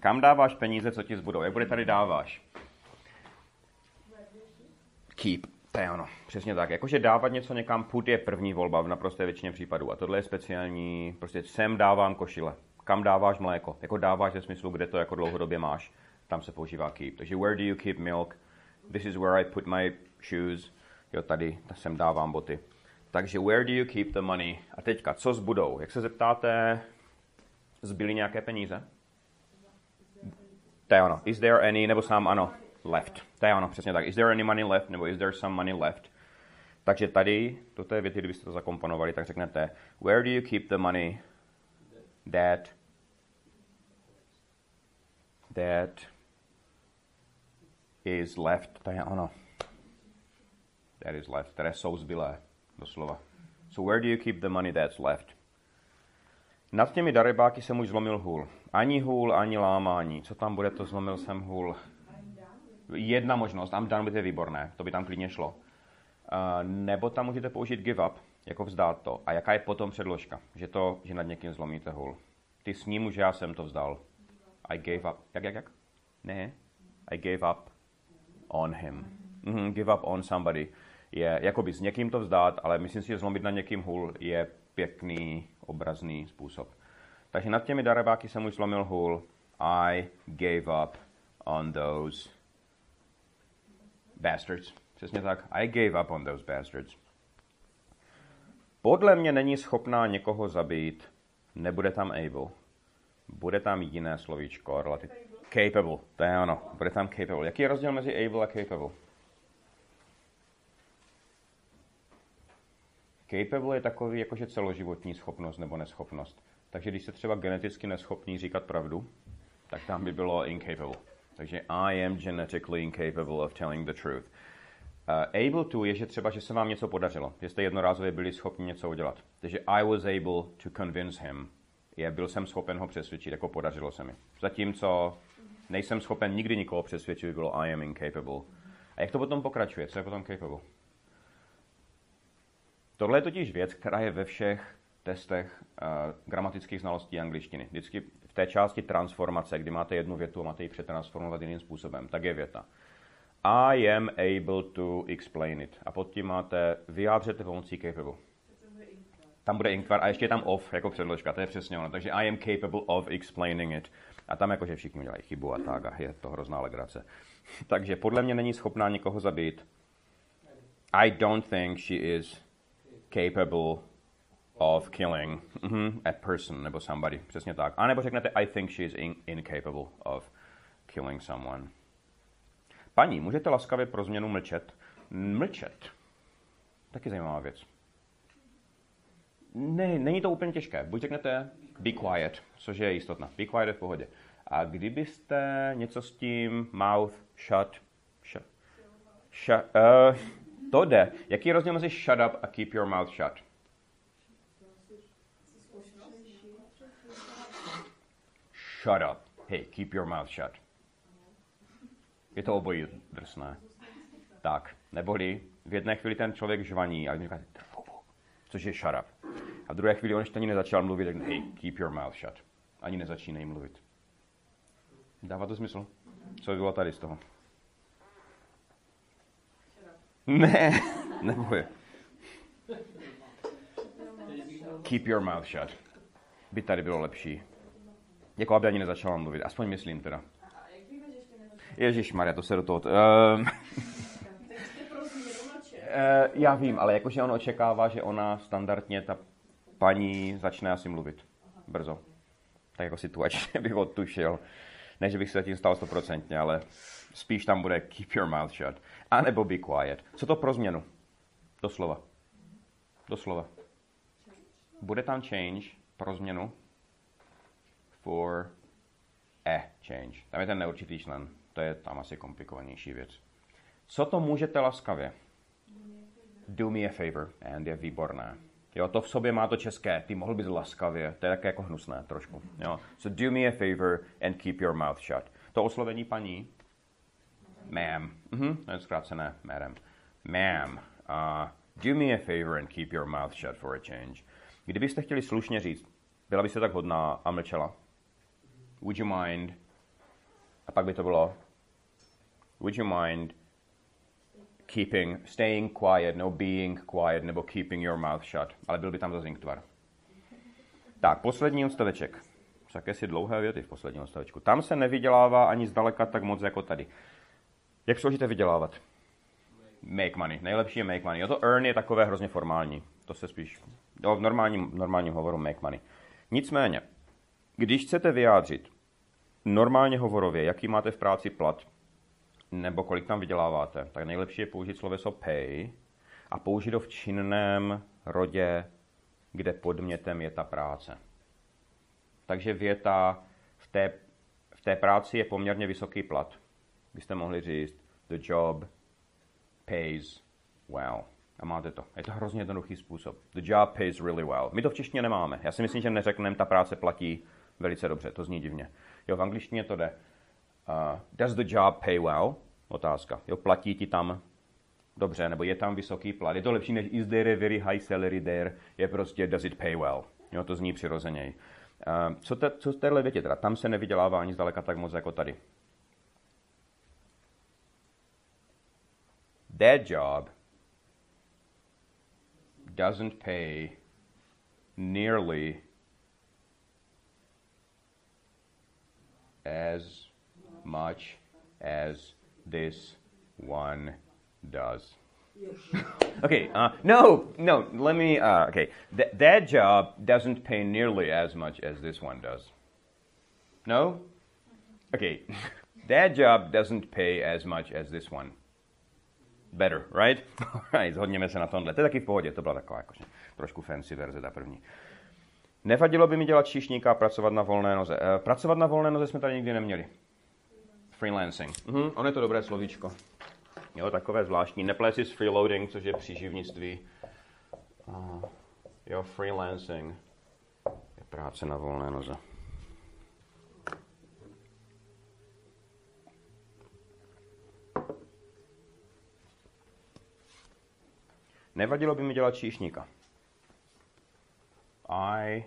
Kam dáváš peníze, co ti zbudou? Jak bude tady dáváš? Keep. To je ono, přesně tak. Jakože dávat něco někam, put je první volba v naprosté většině případů. A tohle je speciální, prostě sem dávám košile. Kam dáváš mléko? Jako dáváš ve smyslu, kde to jako dlouhodobě máš. Tam se používá keep. Takže where do you keep milk? This is where I put my shoes. Jo, tady sem dávám boty. Takže where do you keep the money? A teďka, co zbudou? Jak se zeptáte, zbyly nějaké peníze? To je ono. Is there any, nebo sám ano, left. To je ono, přesně tak. Is there any money left, nebo is there some money left? Takže tady, do té věty, kdybyste to zakomponovali, tak řeknete, where do you keep the money that that is left, to je ono. That is left, které jsou zbylé, doslova. So where do you keep the money that's left? Nad těmi darebáky jsem už zlomil hůl. Ani hůl, ani lámání. Co tam bude, to zlomil jsem hůl. Jedna možnost, I'm done with je výborné, to by tam klidně šlo. Nebo tam můžete použít give up, jako vzdát to. A jaká je potom předložka? Že to, že nad někým zlomíte hůl. Ty s ním už já jsem to vzdal. I gave up. Jak, jak, jak? Ne. I gave up on him. Mm-hmm, give up on somebody. Je jakoby s někým to vzdát, ale myslím si, že zlomit na někým hůl je pěkný, obrazný způsob. Takže nad těmi darebáky jsem už zlomil hůl. I gave up on those bastards. Přesně tak. I gave up on those bastards. Podle mě není schopná někoho zabít, nebude tam able. Bude tam jiné slovíčko, relativ... Capable, to je ono. Bude tam capable. Jaký je rozdíl mezi able a capable? Capable je takový jakože celoživotní schopnost nebo neschopnost. Takže když se třeba geneticky neschopný říkat pravdu, tak tam by bylo incapable. Takže I am genetically incapable of telling the truth. Uh, able to je, že třeba, že se vám něco podařilo, že jste jednorázově byli schopni něco udělat. Takže I was able to convince him. Je, byl jsem schopen ho přesvědčit, jako podařilo se mi. Zatímco nejsem schopen nikdy nikoho přesvědčit, by bylo I am incapable. A jak to potom pokračuje? Co je potom capable? Tohle je totiž věc, která je ve všech testech uh, gramatických znalostí angličtiny. Vždycky v té části transformace, kdy máte jednu větu a máte ji přetransformovat jiným způsobem, tak je věta. I am able to explain it. A pod tím máte vyjádřete pomocí capable. Tam bude inkvar a ještě je tam of jako předložka, to je přesně ono. Takže I am capable of explaining it. A tam jakože všichni udělají chybu a tak a je to hrozná legrace. Takže podle mě není schopná nikoho zabít. I don't think she is capable of killing mm-hmm, a person nebo somebody. Přesně tak. A nebo řeknete I think she is in- incapable of killing someone. Paní, můžete laskavě pro změnu mlčet? Mlčet. Taky zajímavá věc. Ne, není to úplně těžké. Buď řeknete be quiet, což je jistotná. Be quiet je v pohodě. A kdybyste něco s tím mouth shut, shut, shut uh, to jde. Jaký je rozdíl mezi shut up a keep your mouth shut? Shut up. Hey, keep your mouth shut. Je to obojí drsné. Tak, neboli v jedné chvíli ten člověk žvaní a říká, což je shut up. A v druhé chvíli on ještě ani nezačal mluvit, tak hey, keep your mouth shut. Ani nezačínej mluvit. Dává to smysl? Co by bylo tady z toho? Ne, neboj. Keep your mouth shut. By tady bylo lepší. Jako aby ani nezačala mluvit. Aspoň myslím teda. Ježíš Maria, to se do toho... Uh, já vím, ale jakože on očekává, že ona standardně, ta paní, začne asi mluvit. Brzo. Tak jako situačně bych odtušil. Ne, že bych se zatím stal stoprocentně, ale spíš tam bude keep your mouth shut. A nebo be quiet. Co to pro změnu? Doslova. Doslova. Bude tam change pro změnu for a change. Tam je ten neurčitý člen. To je tam asi komplikovanější věc. Co to můžete laskavě? Do me a favor. And je výborné. Jo, to v sobě má to české. Ty mohl bys laskavě. To je také jako hnusné trošku. Jo. So do me a favor and keep your mouth shut. To oslovení paní. Ma'am. Mhm, je zkrácené madam. Ma'am, uh, do me a favor and keep your mouth shut for a change. Kdybyste chtěli slušně říct, byla byste tak hodná a mlčela. Would you mind A pak by to bylo Would you mind keeping, staying quiet, no being quiet, nebo keeping your mouth shut. Ale byl by tam zase tvar. Tak, poslední odstaveček. Také si dlouhé věty v posledním odstavečku. Tam se nevydělává ani zdaleka tak moc jako tady. Jak složité vydělávat? Make money. Nejlepší je make money. Jo, to earn je takové hrozně formální. To se spíš jo, v normálním, normálním hovoru make money. Nicméně, když chcete vyjádřit normálně hovorově, jaký máte v práci plat, nebo kolik tam vyděláváte, tak nejlepší je použít sloveso pay a použít ho v činném rodě, kde podmětem je ta práce. Takže věta v té, v té práci je poměrně vysoký plat. Byste mohli říct the job pays well. A máte to. Je to hrozně jednoduchý způsob. The job pays really well. My to v češtině nemáme. Já si myslím, že neřekneme, ta práce platí velice dobře. To zní divně. Jo, v angličtině to jde. Uh, does the job pay well? Otázka. Jo, platí ti tam dobře, nebo je tam vysoký plat. Je to lepší než is there a very high salary there? Je prostě does it pay well? Jo, to zní přirozeněji. Uh, co, te, co z téhle větě teda? Tam se nevydělává ani zdaleka tak moc jako tady. That job doesn't pay nearly as much as this one does. okay, uh, no, no, let me, uh, okay. Th- that job doesn't pay nearly as much as this one does. No? Okay, that job doesn't pay as much as this one. Better, right? right, zhodněme se na tomhle. To je taky v pohodě, to byla taková jakože, trošku fancy verze, ta první. Nevadilo by mi dělat číšníka a pracovat na volné noze. Uh, pracovat na volné noze jsme tady nikdy neměli. Freelancing. Mhm, on je to dobré slovíčko. Jo, takové zvláštní. Neplet si s freeloading, což je příživnictví. Uh, jo, freelancing je práce na volné noze. Nevadilo by mi dělat číšníka. I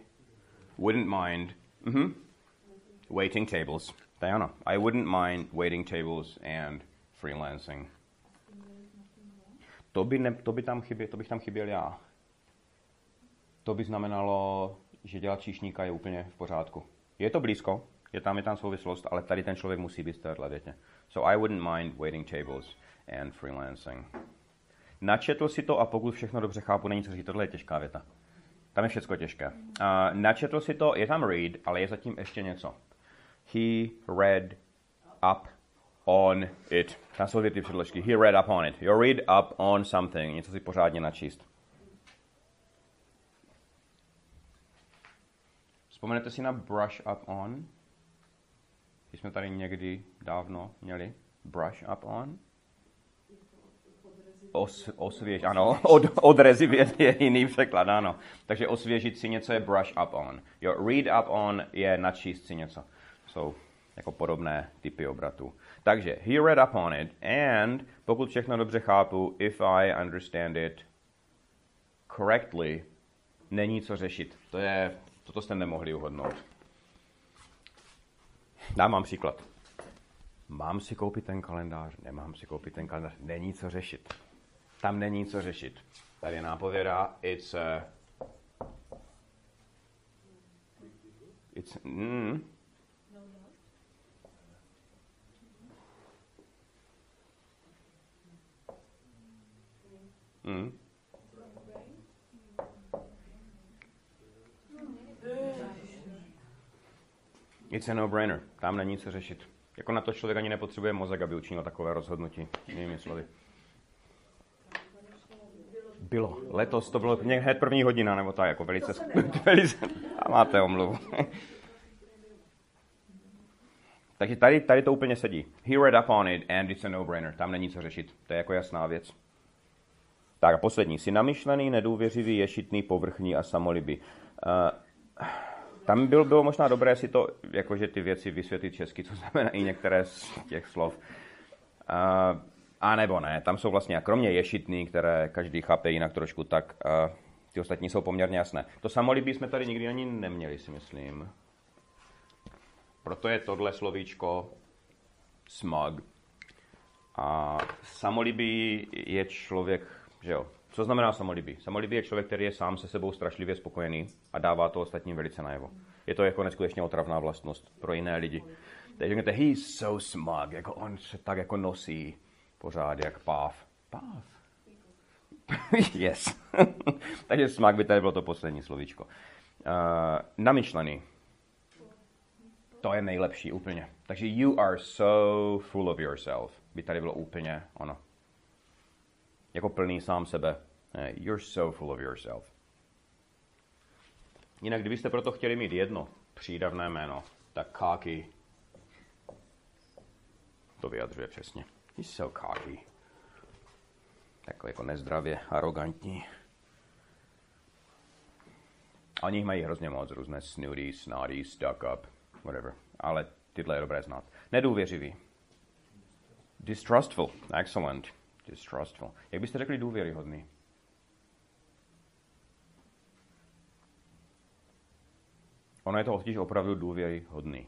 wouldn't mind mm-hmm, waiting tables. Ano. I wouldn't mind waiting tables and freelancing. To by, ne, to by, tam chyběl, to bych tam chyběl já. To by znamenalo, že dělat číšníka je úplně v pořádku. Je to blízko, je tam, je tam souvislost, ale tady ten člověk musí být v téhle větě. So I wouldn't mind waiting tables and freelancing. Načetl si to a pokud všechno dobře chápu, není co říct, tohle je těžká věta. Tam je všechno těžké. Uh, načetl si to, je tam read, ale je zatím ještě něco. He read up on it. Tam jsou ty předložky. He read up on it. You read up on something. Něco si pořádně načíst. Vzpomenete si na brush up on? Když jsme tady někdy dávno měli brush up on? Os, osvěž, ano, od, odrezivit je jiný překlad, ano. Takže osvěžit si něco je brush up on. Jo, read up on je načíst si něco. Jsou jako podobné typy obratů. Takže he read up on it and pokud všechno dobře chápu, if I understand it correctly, není co řešit. To je, toto jste nemohli uhodnout. Dám vám příklad. Mám si koupit ten kalendář, nemám si koupit ten kalendář, není co řešit. Tam není co řešit. Tady nápověda, it's a, it's, mm, Mm. It's a no-brainer. Tam není co řešit. Jako na to člověk ani nepotřebuje mozek, aby učinil takové rozhodnutí. Jinými slovy. Bylo. Letos to bylo hned první hodina, nebo tak, jako velice... velice a máte omluvu. Takže tady, tady to úplně sedí. He read up on it and it's a no-brainer. Tam není co řešit. To je jako jasná věc. Tak a poslední. Jsi namyšlený, nedůvěřivý, ješitný, povrchní a samolibý. Uh, tam bylo, bylo možná dobré si to, jakože ty věci vysvětlit česky, co znamená i některé z těch slov. Uh, a nebo ne, tam jsou vlastně, kromě ješitný, které každý chápe jinak trošku, tak uh, ty ostatní jsou poměrně jasné. To samolibí jsme tady nikdy ani neměli, si myslím. Proto je tohle slovíčko smug. A samolibý je člověk, že jo, co znamená samolibý? Samolibý je člověk, který je sám se sebou strašlivě spokojený a dává to ostatním velice najevo. Je to jako neskutečně otravná vlastnost pro jiné lidi. Takže řeknete, he's so smug, jako on se tak jako nosí pořád jak páv. Páv? yes. Takže smug by tady bylo to poslední slovíčko. Uh, namyšlený. To je nejlepší úplně. Takže you are so full of yourself. By tady bylo úplně ono. Jako plný sám sebe. Eh, you're so full of yourself. Jinak, kdybyste proto chtěli mít jedno přídavné jméno, tak cocky to vyjadřuje přesně. He's so cocky. Takový jako nezdravě, arrogantní. Oni mají hrozně moc různé snooty, snotty, stuck up, whatever. Ale tyhle je dobré znát. Nedůvěřivý. Distrustful. Excellent. Distrustful. Jak byste řekli důvěryhodný? Ono je to totiž opravdu důvěryhodný.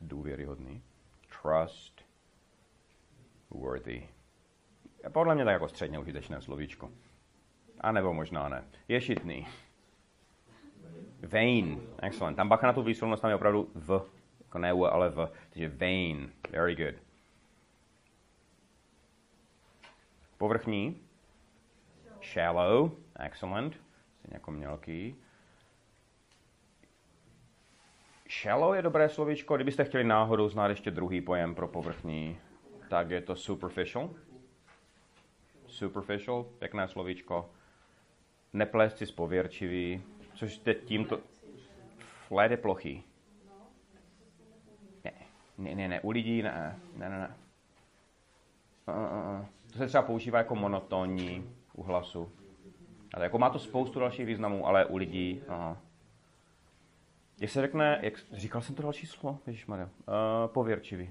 Důvěryhodný. Trust. Worthy. Podle mě tak jako středně užitečné slovíčko. A nebo možná ne. Ješitný. Vain. Excellent. Tam bacha na tu výslovnost, tam je opravdu v. Jako ne u, ale v. Takže vain. Very good. Povrchní. Shallow. Excellent. Stejně jako mělký. Shallow je dobré slovíčko. Kdybyste chtěli náhodou znát ještě druhý pojem pro povrchní, tak je to superficial. Superficial, pěkné slovíčko. Neplést si pověrčivý, což teď tímto... Flat je plochý. Ne, ne, ne, ne, u lidí ne, ne, ne, ne. To se třeba používá jako monotónní u hlasu. Ale jako má to spoustu dalších významů, ale u lidí, aha. Jak se řekne, jak, říkal jsem to další slovo, Ježišmarja, uh, pověrčivý.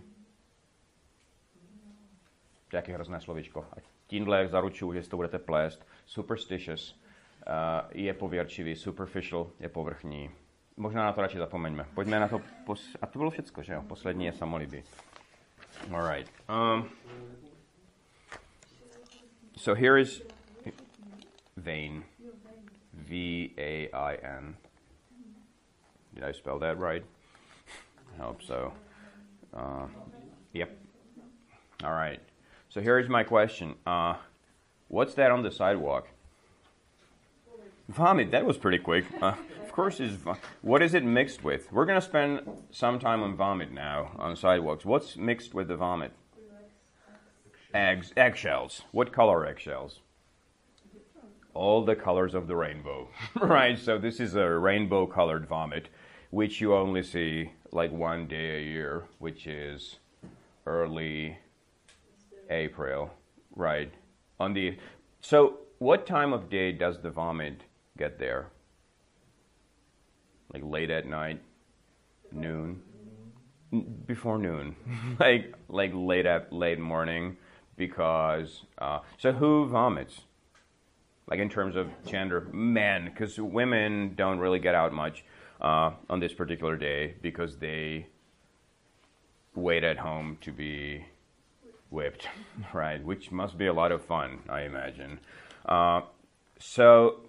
To je jaký hrozné slovíčko. A tímhle zaručuju, že si to budete plést. Superstitious uh, je pověrčivý, superficial je povrchní. Možná na to radši zapomeňme. Pojďme na to, pos- a to bylo všecko, že jo? Poslední je samolibý. Alright. Um, so here is vain. V A I N. Did I spell that right? I hope so. Uh, yep. All right. So here's my question. Uh, what's that on the sidewalk? Vomit. That was pretty quick. Uh, of course, is what is it mixed with? We're gonna spend some time on vomit now on sidewalks. What's mixed with the vomit? Eggs, eggshells. What color are eggshells? all the colors of the rainbow, right? So this is a rainbow colored vomit, which you only see like one day a year, which is early April, right? On the so what time of day does the vomit get there? Like late at night, noon, before noon, like like late at late morning, because uh, so who vomits? like in terms of gender, men, because women don't really get out much uh, on this particular day because they wait at home to be whipped, right? Which must be a lot of fun, I imagine. Uh, so,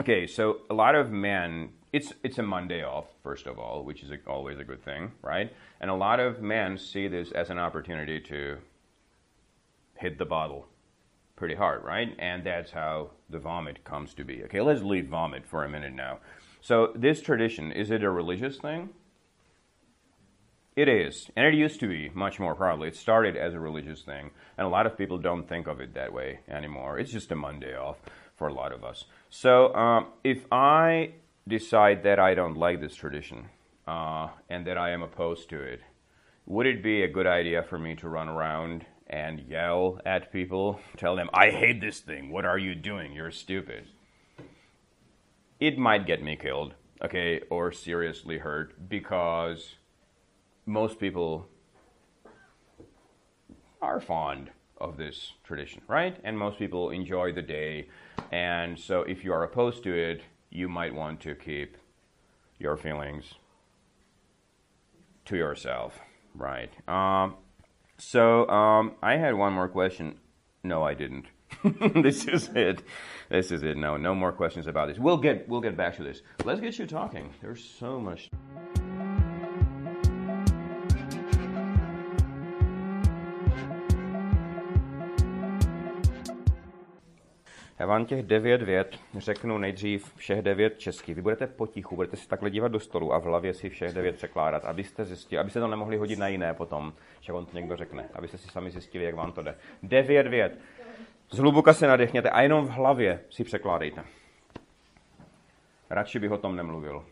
okay, so a lot of men, it's it's a Monday off, first of all, which is a, always a good thing, right? And a lot of men see this as an opportunity to hit the bottle pretty hard, right? And that's how the vomit comes to be. Okay, let's leave vomit for a minute now. So, this tradition, is it a religious thing? It is, and it used to be much more probably. It started as a religious thing, and a lot of people don't think of it that way anymore. It's just a Monday off for a lot of us. So, um, if I decide that I don't like this tradition uh, and that I am opposed to it, would it be a good idea for me to run around and yell at people, tell them, I hate this thing, what are you doing? You're stupid. It might get me killed, okay, or seriously hurt because most people are fond of this tradition, right? And most people enjoy the day. And so if you are opposed to it, you might want to keep your feelings to yourself, right? Um, so um, I had one more question. No, I didn't. this is it. This is it. No, no more questions about this. We'll get we'll get back to this. Let's get you talking. There's so much. Já vám těch devět vět řeknu nejdřív všech devět česky. Vy budete potichu, budete si takhle dívat do stolu a v hlavě si všech devět překládat, abyste zjistili, abyste to nemohli hodit na jiné potom, že on to někdo řekne, abyste si sami zjistili, jak vám to jde. Devět vět. Zhluboka se nadechněte a jenom v hlavě si překládejte. Radši bych o tom nemluvil.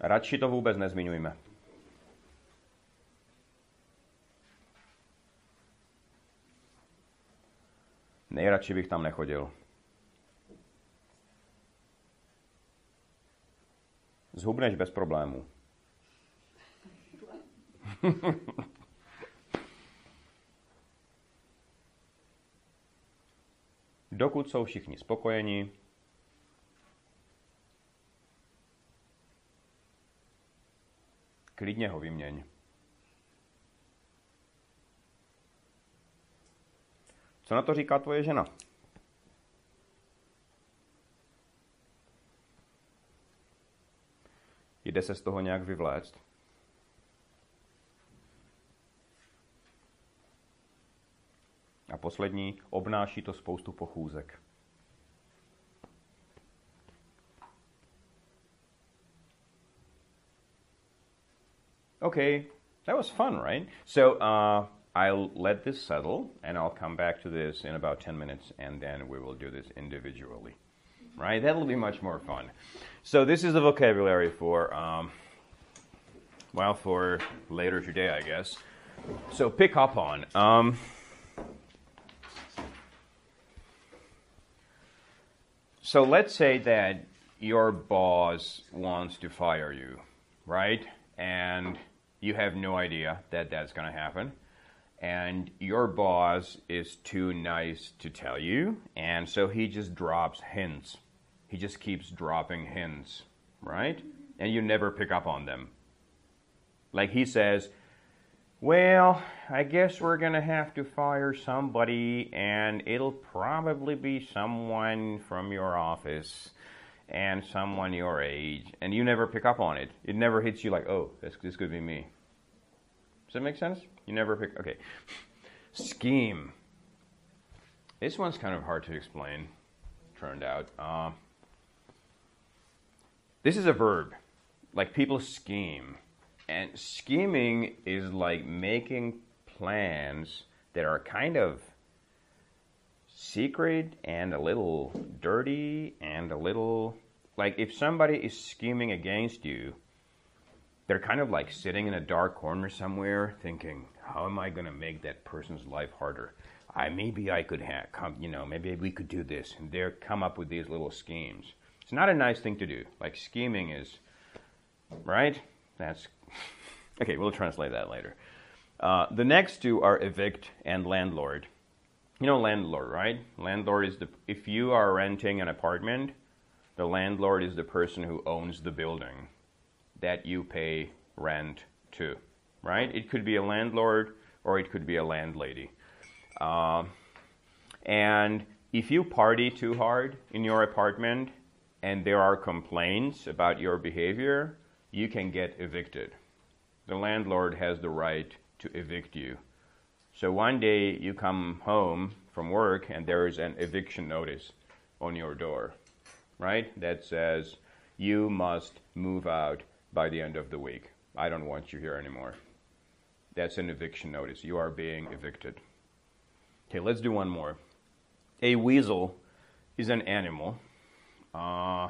Radši to vůbec nezmiňujme. Nejradši bych tam nechodil. Zhubneš bez problémů. Dokud jsou všichni spokojeni, klidně ho vyměň. Co na to říká tvoje žena? Jde se z toho nějak vyvléct? A poslední, obnáší to spoustu pochůzek. Okay, that was fun, right? So, uh, I'll let this settle and I'll come back to this in about 10 minutes and then we will do this individually. Right? That'll be much more fun. So, this is the vocabulary for, um, well, for later today, I guess. So, pick up on. Um, so, let's say that your boss wants to fire you, right? And you have no idea that that's going to happen and your boss is too nice to tell you, and so he just drops hints. He just keeps dropping hints, right? And you never pick up on them. Like he says, Well, I guess we're gonna have to fire somebody, and it'll probably be someone from your office and someone your age, and you never pick up on it. It never hits you like, Oh, this, this could be me. Does that make sense? You never pick. Okay. Scheme. This one's kind of hard to explain, turned out. Uh, this is a verb. Like people scheme. And scheming is like making plans that are kind of secret and a little dirty and a little. Like if somebody is scheming against you, they're kind of like sitting in a dark corner somewhere thinking, how am I going to make that person's life harder? I maybe I could come, you know, maybe we could do this, and they come up with these little schemes. It's not a nice thing to do. Like scheming is, right? That's okay. We'll translate that later. Uh, the next two are evict and landlord. You know landlord, right? Landlord is the if you are renting an apartment, the landlord is the person who owns the building that you pay rent to right? It could be a landlord or it could be a landlady. Uh, and if you party too hard in your apartment and there are complaints about your behavior, you can get evicted. The landlord has the right to evict you. So one day you come home from work and there is an eviction notice on your door, right? That says you must move out by the end of the week. I don't want you here anymore. That's an eviction notice. You are being evicted. Okay, let's do one more. A weasel is an animal. Uh,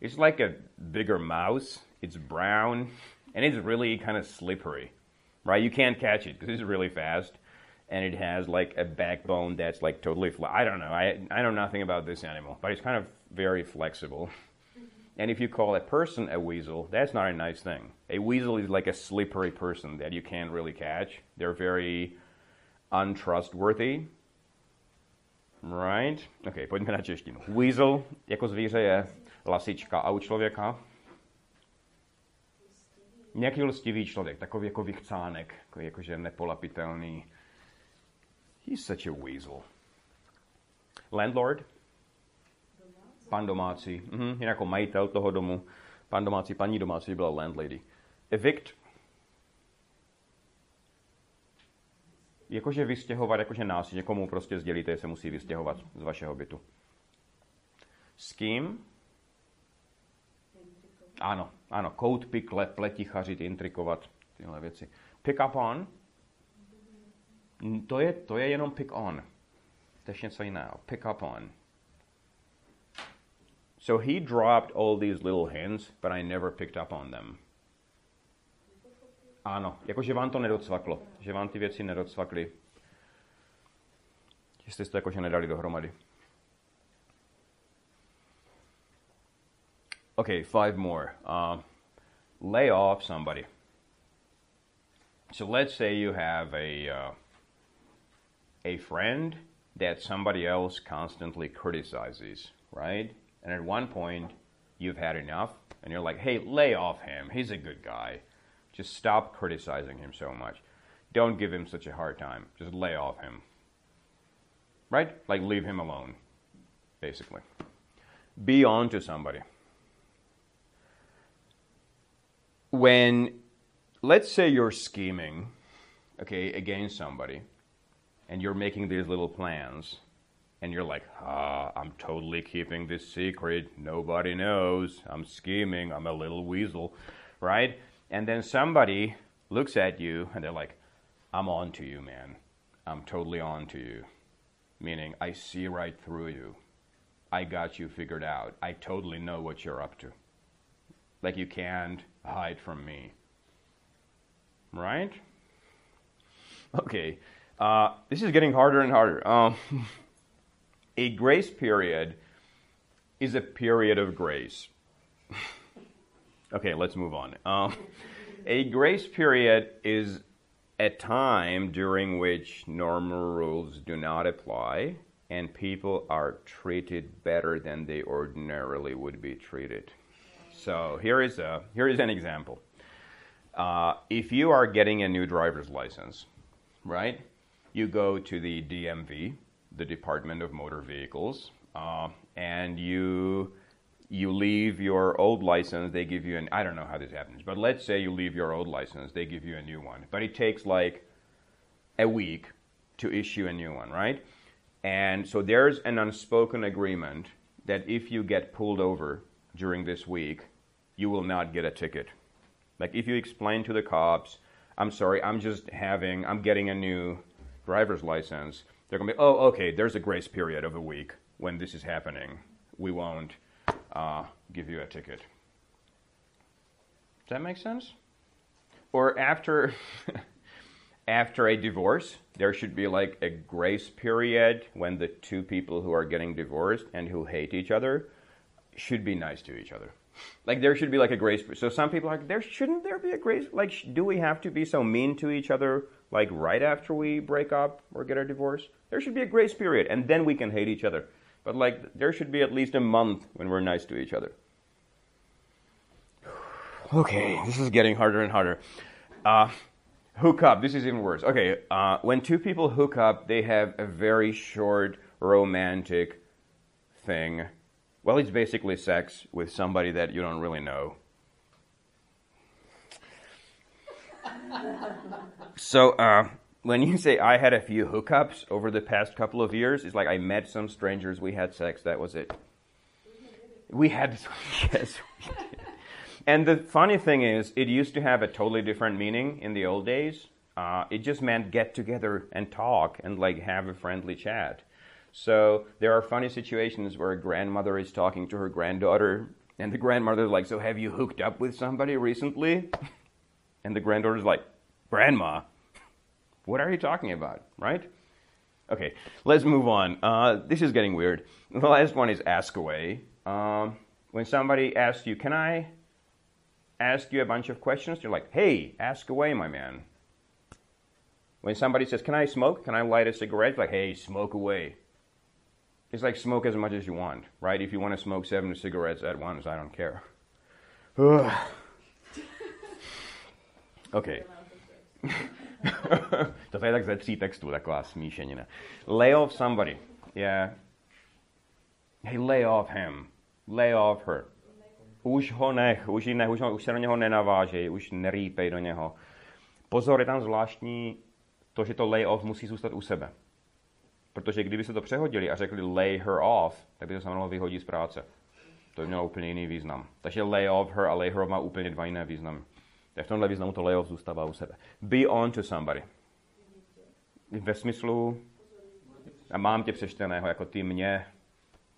it's like a bigger mouse. It's brown and it's really kind of slippery, right? You can't catch it because it's really fast and it has like a backbone that's like totally flat. I don't know. I, I know nothing about this animal, but it's kind of very flexible. And if you call a person a weasel, that's not a nice thing. A weasel is like a slippery person that you can't really catch. They're very untrustworthy. Right? OK, pojďme na češtinu. Weasel jako zvíře je lasička a u člověka? Nějaký lstivý člověk, takový jako vychcánek, jakože nepolapitelný. He's such a weasel. Landlord, pan domácí, mhm, jako majitel toho domu, pan domácí, paní domácí byla landlady. Evict, jakože vystěhovat, jakože nás někomu prostě sdělíte, že se musí vystěhovat z vašeho bytu. S kým? Ano, ano, kout, pikle, pletichařit, intrikovat, tyhle věci. Pick up on, to je, to je jenom pick on. To je něco jiného. Pick up on. So he dropped all these little hints, but I never picked up on them. Ano, jakože vám to nedocvaklo, že vám ty věci nedocvakly. Že jste to jakože nedali dohromady. Okay, five more. Uh, lay off somebody. So let's say you have a uh, a friend that somebody else constantly criticizes, right? And at one point, you've had enough, and you're like, "Hey, lay off him. He's a good guy." Just stop criticizing him so much. Don't give him such a hard time. Just lay off him. Right? Like leave him alone, basically. Be on to somebody. When, let's say you're scheming, okay, against somebody, and you're making these little plans, and you're like, ah, I'm totally keeping this secret. Nobody knows. I'm scheming. I'm a little weasel, right? And then somebody looks at you and they're like, I'm on to you, man. I'm totally on to you. Meaning, I see right through you. I got you figured out. I totally know what you're up to. Like, you can't hide from me. Right? Okay. Uh, this is getting harder and harder. Um, a grace period is a period of grace. Okay, let's move on. Um, a grace period is a time during which normal rules do not apply and people are treated better than they ordinarily would be treated. So here is a here is an example. Uh, if you are getting a new driver's license, right? You go to the DMV, the Department of Motor Vehicles, uh, and you you leave your old license, they give you an, I don't know how this happens, but let's say you leave your old license, they give you a new one. But it takes like a week to issue a new one, right? And so there's an unspoken agreement that if you get pulled over during this week, you will not get a ticket. Like if you explain to the cops, I'm sorry, I'm just having, I'm getting a new driver's license, they're going to be, oh, okay, there's a grace period of a week when this is happening. We won't uh, give you a ticket. Does that make sense? Or after after a divorce, there should be like a grace period when the two people who are getting divorced and who hate each other should be nice to each other. Like there should be like a grace. So some people are like, there shouldn't there be a grace? Like, do we have to be so mean to each other? Like right after we break up or get a divorce, there should be a grace period, and then we can hate each other. But like there should be at least a month when we're nice to each other. Okay, this is getting harder and harder. Uh, hook up. This is even worse. Okay, uh, when two people hook up, they have a very short romantic thing. Well, it's basically sex with somebody that you don't really know. so, uh, when you say I had a few hookups over the past couple of years, it's like I met some strangers, we had sex, that was it. We had, yes. We and the funny thing is, it used to have a totally different meaning in the old days. Uh, it just meant get together and talk and like have a friendly chat. So there are funny situations where a grandmother is talking to her granddaughter, and the grandmother's like, "So have you hooked up with somebody recently?" And the granddaughter's like, "Grandma, what are you talking about, right? Okay, let's move on. Uh, this is getting weird. The last one is ask away. Um, when somebody asks you, Can I ask you a bunch of questions? You're like, Hey, ask away, my man. When somebody says, Can I smoke? Can I light a cigarette? It's like, Hey, smoke away. It's like smoke as much as you want, right? If you want to smoke seven cigarettes at once, I don't care. OK. to je tak ze tří textů, taková smíšenina. Lay off somebody. Yeah. Hey, lay off him. Lay off her. Už ho nech, už, nech, už, ho, už se do něho nenavážej, už nerýpej do něho. Pozor, je tam zvláštní to, že to lay off musí zůstat u sebe. Protože kdyby se to přehodili a řekli lay her off, tak by to znamenalo vyhodit z práce. To by mělo úplně jiný význam. Takže lay off her a lay her off má úplně dva jiné významy. Tak v tomhle významu to lay off zůstává u sebe. Be on to somebody. Ve smyslu, a mám tě přečteného jako ty mě,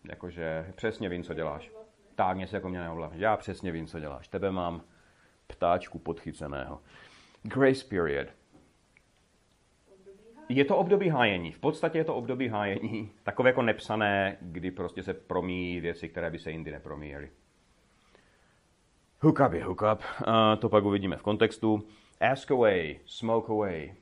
jakože přesně vím, co děláš. Tak, něco jako mě neovládne. Já přesně vím, co děláš. Tebe mám ptáčku podchyceného. Grace period. Je to období hájení. V podstatě je to období hájení. Takové jako nepsané, kdy prostě se promíjí věci, které by se jindy nepromíjely. Hookup je hookup. Uh, to pak uvidíme v kontextu. Ask away, smoke away.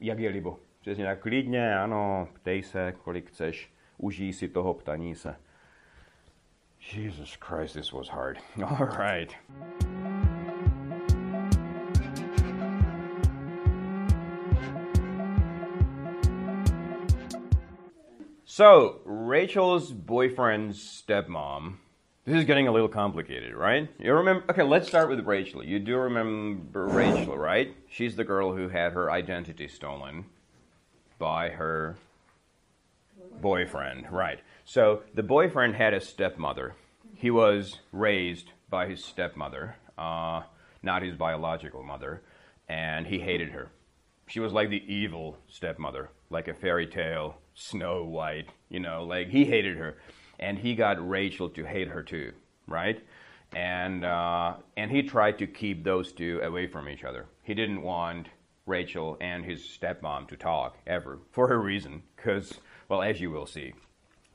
Jak je libo. Přesně tak klidně, ano, ptej se, kolik chceš, užij si toho ptaní se. Jesus Christ, this was hard. All right. So, Rachel's boyfriend's stepmom. This is getting a little complicated, right? You remember? Okay, let's start with Rachel. You do remember Rachel, right? She's the girl who had her identity stolen by her boyfriend, right? So, the boyfriend had a stepmother. He was raised by his stepmother, uh, not his biological mother, and he hated her. She was like the evil stepmother, like a fairy tale Snow White, you know, like he hated her, and he got Rachel to hate her too, right? And uh, and he tried to keep those two away from each other. He didn't want Rachel and his stepmom to talk ever for a reason, because well, as you will see.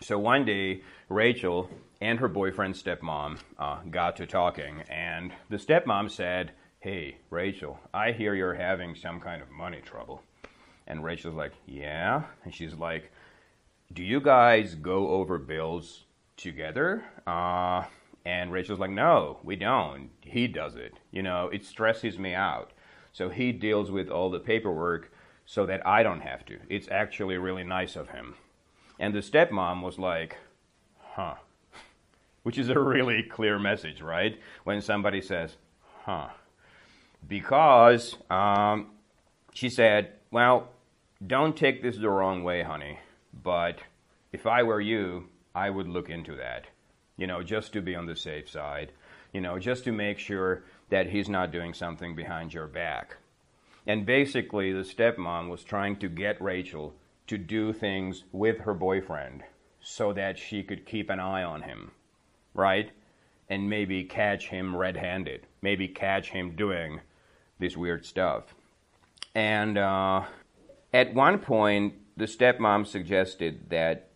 So one day, Rachel and her boyfriend's stepmom uh, got to talking, and the stepmom said, "Hey, Rachel, I hear you're having some kind of money trouble." And Rachel's like, Yeah. And she's like, Do you guys go over bills together? Uh, and Rachel's like, No, we don't. He does it. You know, it stresses me out. So he deals with all the paperwork so that I don't have to. It's actually really nice of him. And the stepmom was like, Huh. Which is a really clear message, right? When somebody says, Huh. Because um, she said, Well, don't take this the wrong way, honey, but if I were you, I would look into that. You know, just to be on the safe side. You know, just to make sure that he's not doing something behind your back. And basically, the stepmom was trying to get Rachel to do things with her boyfriend so that she could keep an eye on him, right? And maybe catch him red handed, maybe catch him doing this weird stuff. And uh, at one point, the stepmom suggested that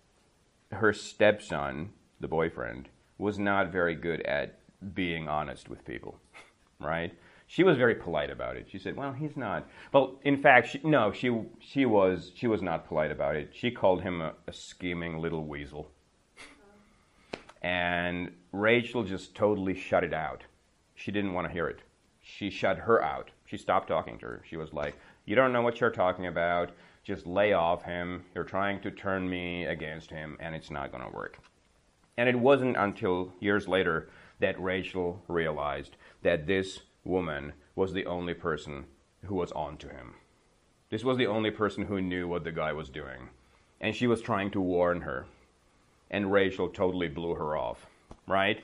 her stepson, the boyfriend, was not very good at being honest with people, right? She was very polite about it. She said, "Well, he's not." Well, in fact, she, no, she she was she was not polite about it. She called him a, a scheming little weasel, and Rachel just totally shut it out. She didn't want to hear it. She shut her out. She stopped talking to her. She was like, you don't know what you're talking about. Just lay off him. You're trying to turn me against him, and it's not going to work. And it wasn't until years later that Rachel realized that this woman was the only person who was on to him. This was the only person who knew what the guy was doing. And she was trying to warn her. And Rachel totally blew her off, right?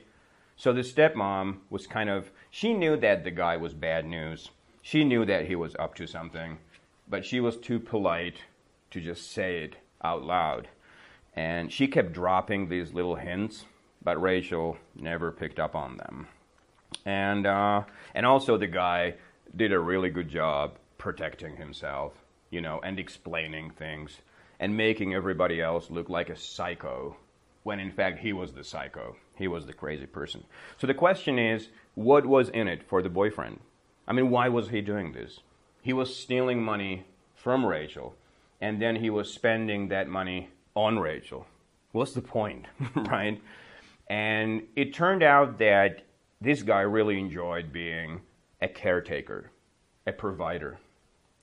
So the stepmom was kind of, she knew that the guy was bad news. She knew that he was up to something, but she was too polite to just say it out loud. And she kept dropping these little hints, but Rachel never picked up on them. And, uh, and also, the guy did a really good job protecting himself, you know, and explaining things and making everybody else look like a psycho when in fact he was the psycho. He was the crazy person. So the question is what was in it for the boyfriend? I mean, why was he doing this? He was stealing money from Rachel, and then he was spending that money on Rachel. What's the point, right? And it turned out that this guy really enjoyed being a caretaker, a provider.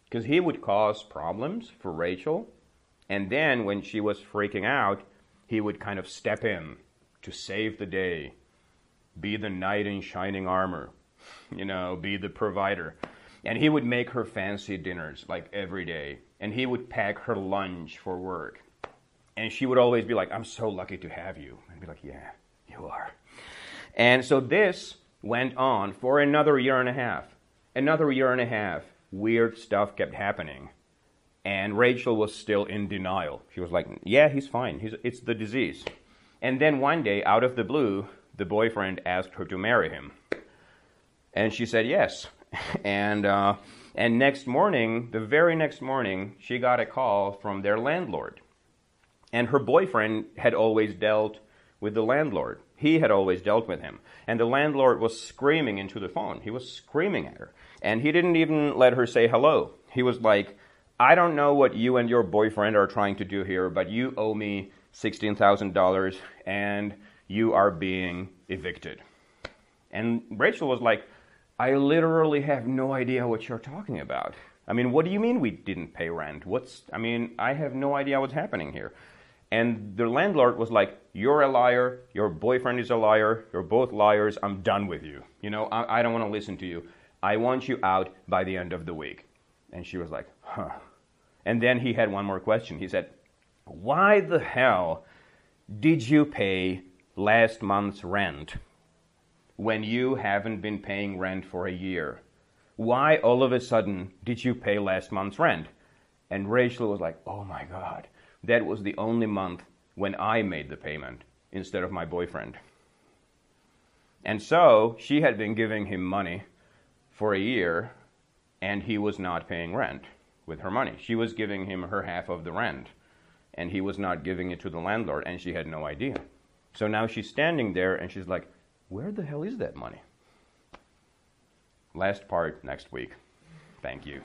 Because he would cause problems for Rachel, and then when she was freaking out, he would kind of step in to save the day, be the knight in shining armor, you know, be the provider. And he would make her fancy dinners like every day, and he would pack her lunch for work. And she would always be like, I'm so lucky to have you. And be like, Yeah, you are. And so this went on for another year and a half. Another year and a half, weird stuff kept happening. And Rachel was still in denial. She was like, Yeah, he's fine. He's, it's the disease. And then one day, out of the blue, the boyfriend asked her to marry him. And she said yes. and, uh, and next morning, the very next morning, she got a call from their landlord. And her boyfriend had always dealt with the landlord. He had always dealt with him. And the landlord was screaming into the phone. He was screaming at her. And he didn't even let her say hello. He was like, I don't know what you and your boyfriend are trying to do here, but you owe me $16,000 and you are being evicted. And Rachel was like, I literally have no idea what you're talking about. I mean, what do you mean we didn't pay rent? What's, I mean, I have no idea what's happening here. And the landlord was like, You're a liar. Your boyfriend is a liar. You're both liars. I'm done with you. You know, I, I don't want to listen to you. I want you out by the end of the week. And she was like, Huh. And then he had one more question. He said, Why the hell did you pay last month's rent when you haven't been paying rent for a year? Why all of a sudden did you pay last month's rent? And Rachel was like, Oh my God that was the only month when I made the payment instead of my boyfriend. And so she had been giving him money for a year, and he was not paying rent with her money. She was giving him her half of the rent, and he was not giving it to the landlord, and she had no idea. So now she's standing there and she's like, Where the hell is that money? Last part next week. Thank you.